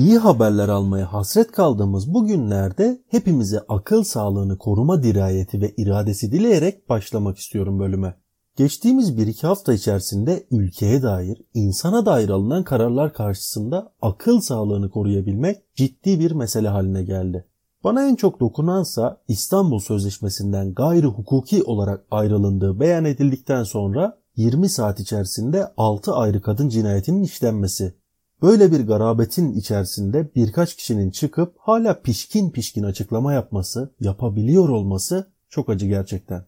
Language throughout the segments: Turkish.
İyi haberler almaya hasret kaldığımız bu günlerde hepimize akıl sağlığını koruma dirayeti ve iradesi dileyerek başlamak istiyorum bölüme. Geçtiğimiz bir iki hafta içerisinde ülkeye dair, insana dair alınan kararlar karşısında akıl sağlığını koruyabilmek ciddi bir mesele haline geldi. Bana en çok dokunansa İstanbul Sözleşmesi'nden gayri hukuki olarak ayrılındığı beyan edildikten sonra 20 saat içerisinde 6 ayrı kadın cinayetinin işlenmesi. Böyle bir garabetin içerisinde birkaç kişinin çıkıp hala pişkin pişkin açıklama yapması, yapabiliyor olması çok acı gerçekten.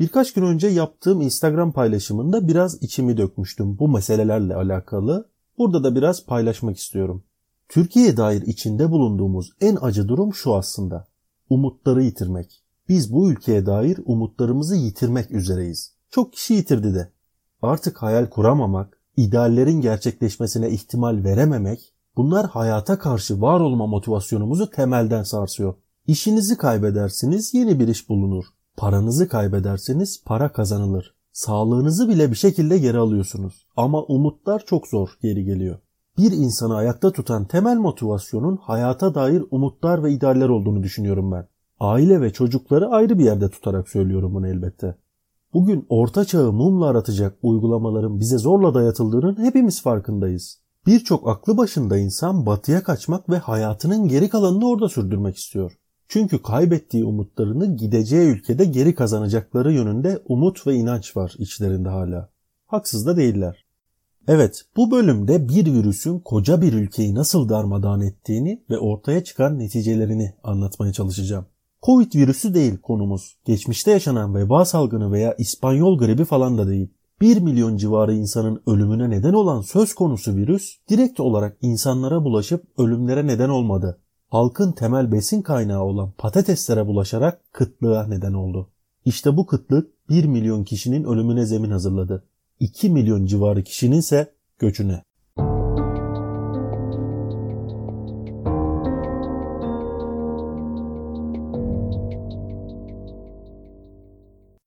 Birkaç gün önce yaptığım Instagram paylaşımında biraz içimi dökmüştüm bu meselelerle alakalı. Burada da biraz paylaşmak istiyorum. Türkiye'ye dair içinde bulunduğumuz en acı durum şu aslında. Umutları yitirmek. Biz bu ülkeye dair umutlarımızı yitirmek üzereyiz. Çok kişi yitirdi de. Artık hayal kuramamak, ideallerin gerçekleşmesine ihtimal verememek, bunlar hayata karşı var olma motivasyonumuzu temelden sarsıyor. İşinizi kaybedersiniz yeni bir iş bulunur. Paranızı kaybederseniz para kazanılır. Sağlığınızı bile bir şekilde geri alıyorsunuz. Ama umutlar çok zor geri geliyor. Bir insanı ayakta tutan temel motivasyonun hayata dair umutlar ve idealler olduğunu düşünüyorum ben. Aile ve çocukları ayrı bir yerde tutarak söylüyorum bunu elbette. Bugün orta çağı mumla aratacak uygulamaların bize zorla dayatıldığının hepimiz farkındayız. Birçok aklı başında insan batıya kaçmak ve hayatının geri kalanını orada sürdürmek istiyor. Çünkü kaybettiği umutlarını gideceği ülkede geri kazanacakları yönünde umut ve inanç var içlerinde hala. Haksız da değiller. Evet, bu bölümde bir virüsün koca bir ülkeyi nasıl darmadağın ettiğini ve ortaya çıkan neticelerini anlatmaya çalışacağım. Covid virüsü değil konumuz. Geçmişte yaşanan veba salgını veya İspanyol gribi falan da değil. 1 milyon civarı insanın ölümüne neden olan söz konusu virüs direkt olarak insanlara bulaşıp ölümlere neden olmadı. Halkın temel besin kaynağı olan patateslere bulaşarak kıtlığa neden oldu. İşte bu kıtlık 1 milyon kişinin ölümüne zemin hazırladı. 2 milyon civarı kişinin ise göçüne.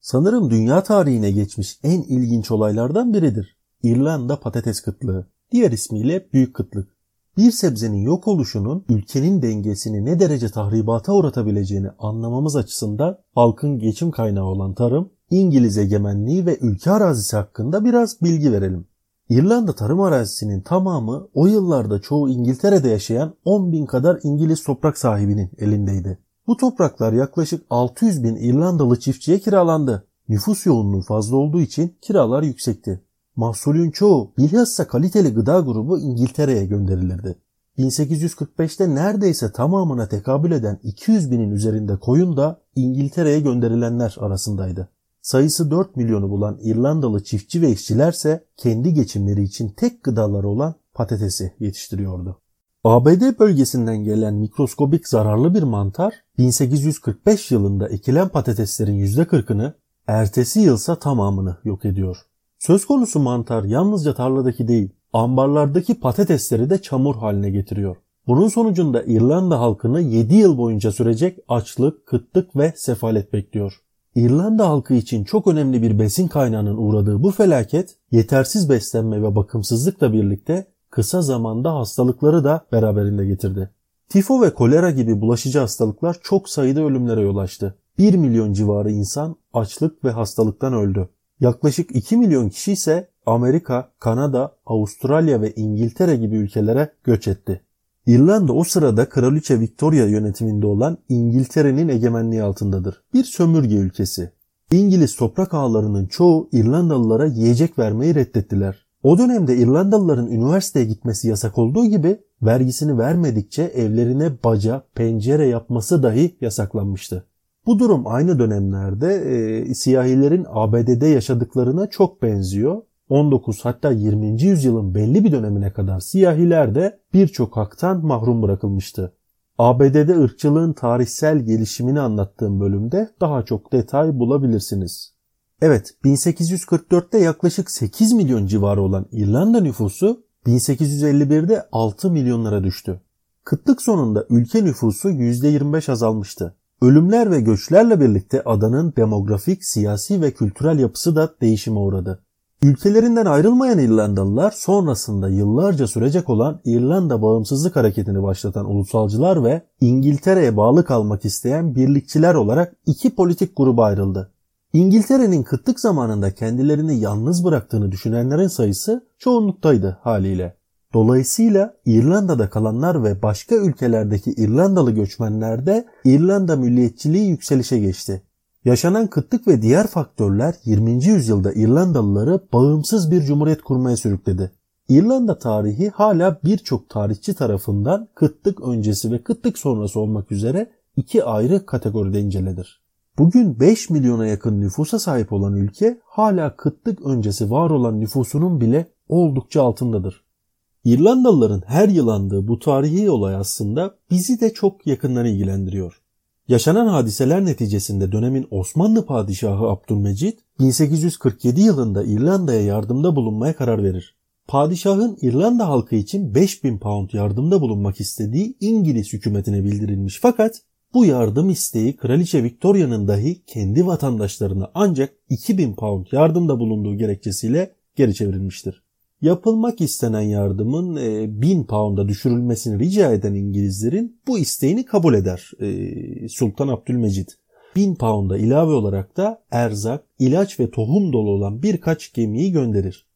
Sanırım dünya tarihine geçmiş en ilginç olaylardan biridir. İrlanda patates kıtlığı. Diğer ismiyle büyük kıtlık. Bir sebzenin yok oluşunun ülkenin dengesini ne derece tahribata uğratabileceğini anlamamız açısından halkın geçim kaynağı olan tarım, İngiliz egemenliği ve ülke arazisi hakkında biraz bilgi verelim. İrlanda tarım arazisinin tamamı o yıllarda çoğu İngiltere'de yaşayan 10 bin kadar İngiliz toprak sahibinin elindeydi. Bu topraklar yaklaşık 600 bin İrlandalı çiftçiye kiralandı. Nüfus yoğunluğu fazla olduğu için kiralar yüksekti. Mahsulün çoğu bilhassa kaliteli gıda grubu İngiltere'ye gönderilirdi. 1845'te neredeyse tamamına tekabül eden 200 binin üzerinde koyun da İngiltere'ye gönderilenler arasındaydı. Sayısı 4 milyonu bulan İrlandalı çiftçi ve işçilerse kendi geçimleri için tek gıdaları olan patatesi yetiştiriyordu. ABD bölgesinden gelen mikroskobik zararlı bir mantar 1845 yılında ekilen patateslerin %40'ını ertesi yılsa tamamını yok ediyor. Söz konusu mantar yalnızca tarladaki değil, ambarlardaki patatesleri de çamur haline getiriyor. Bunun sonucunda İrlanda halkını 7 yıl boyunca sürecek açlık, kıtlık ve sefalet bekliyor. İrlanda halkı için çok önemli bir besin kaynağının uğradığı bu felaket, yetersiz beslenme ve bakımsızlıkla birlikte kısa zamanda hastalıkları da beraberinde getirdi. Tifo ve kolera gibi bulaşıcı hastalıklar çok sayıda ölümlere yol açtı. 1 milyon civarı insan açlık ve hastalıktan öldü. Yaklaşık 2 milyon kişi ise Amerika, Kanada, Avustralya ve İngiltere gibi ülkelere göç etti. İrlanda o sırada Kraliçe Victoria yönetiminde olan İngiltere'nin egemenliği altındadır. Bir sömürge ülkesi. İngiliz toprak ağlarının çoğu İrlandalılara yiyecek vermeyi reddettiler. O dönemde İrlandalıların üniversiteye gitmesi yasak olduğu gibi vergisini vermedikçe evlerine baca, pencere yapması dahi yasaklanmıştı. Bu durum aynı dönemlerde e, siyahilerin ABD'de yaşadıklarına çok benziyor. 19 hatta 20. yüzyılın belli bir dönemine kadar siyahiler de birçok haktan mahrum bırakılmıştı. ABD'de ırkçılığın tarihsel gelişimini anlattığım bölümde daha çok detay bulabilirsiniz. Evet 1844'te yaklaşık 8 milyon civarı olan İrlanda nüfusu 1851'de 6 milyonlara düştü. Kıtlık sonunda ülke nüfusu %25 azalmıştı. Ölümler ve göçlerle birlikte adanın demografik, siyasi ve kültürel yapısı da değişime uğradı. Ülkelerinden ayrılmayan İrlandalılar sonrasında yıllarca sürecek olan İrlanda bağımsızlık hareketini başlatan ulusalcılar ve İngiltere'ye bağlı kalmak isteyen birlikçiler olarak iki politik gruba ayrıldı. İngiltere'nin kıtlık zamanında kendilerini yalnız bıraktığını düşünenlerin sayısı çoğunluktaydı haliyle. Dolayısıyla İrlanda'da kalanlar ve başka ülkelerdeki İrlandalı göçmenlerde İrlanda milliyetçiliği yükselişe geçti. Yaşanan kıtlık ve diğer faktörler 20. yüzyılda İrlandalıları bağımsız bir cumhuriyet kurmaya sürükledi. İrlanda tarihi hala birçok tarihçi tarafından kıtlık öncesi ve kıtlık sonrası olmak üzere iki ayrı kategoride inceledir. Bugün 5 milyona yakın nüfusa sahip olan ülke hala kıtlık öncesi var olan nüfusunun bile oldukça altındadır. İrlandalıların her yıl andığı bu tarihi olay aslında bizi de çok yakından ilgilendiriyor. Yaşanan hadiseler neticesinde dönemin Osmanlı padişahı Abdülmecit 1847 yılında İrlanda'ya yardımda bulunmaya karar verir. Padişahın İrlanda halkı için 5000 pound yardımda bulunmak istediği İngiliz hükümetine bildirilmiş fakat bu yardım isteği Kraliçe Victoria'nın dahi kendi vatandaşlarına ancak 2000 pound yardımda bulunduğu gerekçesiyle geri çevrilmiştir. Yapılmak istenen yardımın 1000 e, pound'a düşürülmesini rica eden İngilizlerin bu isteğini kabul eder e, Sultan Abdülmecit. 1000 pound'a ilave olarak da erzak, ilaç ve tohum dolu olan birkaç gemiyi gönderir.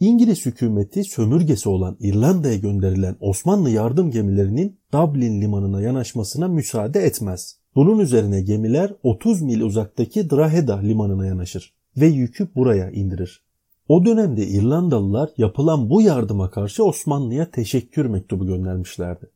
İngiliz hükümeti sömürgesi olan İrlanda'ya gönderilen Osmanlı yardım gemilerinin Dublin limanına yanaşmasına müsaade etmez. Bunun üzerine gemiler 30 mil uzaktaki Drogheda limanına yanaşır ve yükü buraya indirir. O dönemde İrlandalılar yapılan bu yardıma karşı Osmanlı'ya teşekkür mektubu göndermişlerdi.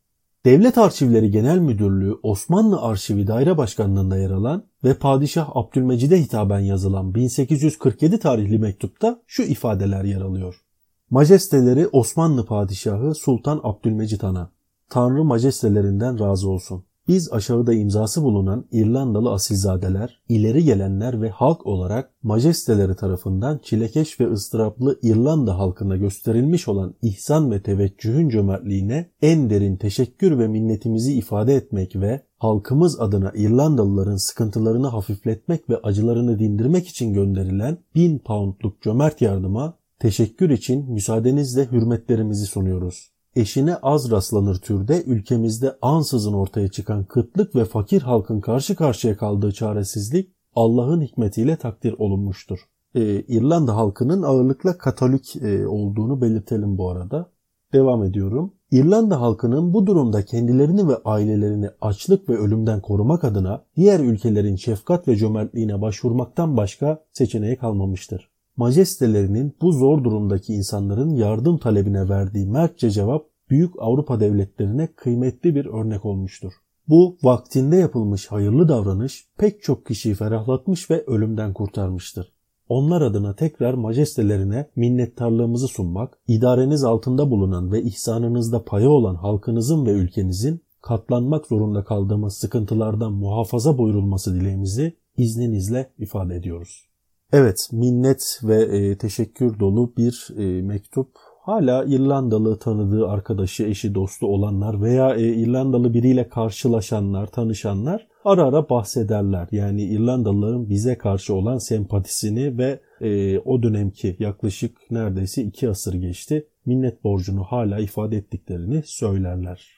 Devlet Arşivleri Genel Müdürlüğü Osmanlı Arşivi Daire Başkanlığı'nda yer alan ve Padişah Abdülmecid'e hitaben yazılan 1847 tarihli mektupta şu ifadeler yer alıyor. Majesteleri Osmanlı Padişahı Sultan Abdülmecid Han'a, Tanrı majestelerinden razı olsun. Biz aşağıda imzası bulunan İrlandalı asilzadeler, ileri gelenler ve halk olarak majesteleri tarafından çilekeş ve ıstıraplı İrlanda halkına gösterilmiş olan ihsan ve teveccühün cömertliğine en derin teşekkür ve minnetimizi ifade etmek ve halkımız adına İrlandalıların sıkıntılarını hafifletmek ve acılarını dindirmek için gönderilen bin poundluk cömert yardıma teşekkür için müsaadenizle hürmetlerimizi sunuyoruz eşine az rastlanır türde ülkemizde ansızın ortaya çıkan kıtlık ve fakir halkın karşı karşıya kaldığı çaresizlik Allah'ın hikmetiyle takdir olunmuştur. Ee, İrlanda halkının ağırlıkla Katolik e, olduğunu belirtelim bu arada. Devam ediyorum. İrlanda halkının bu durumda kendilerini ve ailelerini açlık ve ölümden korumak adına diğer ülkelerin şefkat ve cömertliğine başvurmaktan başka seçeneği kalmamıştır majestelerinin bu zor durumdaki insanların yardım talebine verdiği mertçe cevap büyük Avrupa devletlerine kıymetli bir örnek olmuştur. Bu vaktinde yapılmış hayırlı davranış pek çok kişiyi ferahlatmış ve ölümden kurtarmıştır. Onlar adına tekrar majestelerine minnettarlığımızı sunmak, idareniz altında bulunan ve ihsanınızda payı olan halkınızın ve ülkenizin katlanmak zorunda kaldığımız sıkıntılardan muhafaza buyurulması dileğimizi izninizle ifade ediyoruz. Evet, minnet ve e, teşekkür dolu bir e, mektup. Hala İrlandalı tanıdığı arkadaşı, eşi, dostu olanlar veya e, İrlandalı biriyle karşılaşanlar, tanışanlar ara ara bahsederler. Yani İrlandalıların bize karşı olan sempatisini ve e, o dönemki yaklaşık neredeyse iki asır geçti minnet borcunu hala ifade ettiklerini söylerler.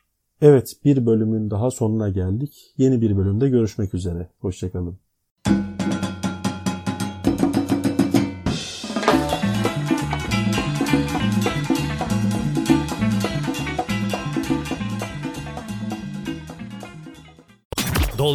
Evet bir bölümün daha sonuna geldik. Yeni bir bölümde görüşmek üzere. Hoşçakalın.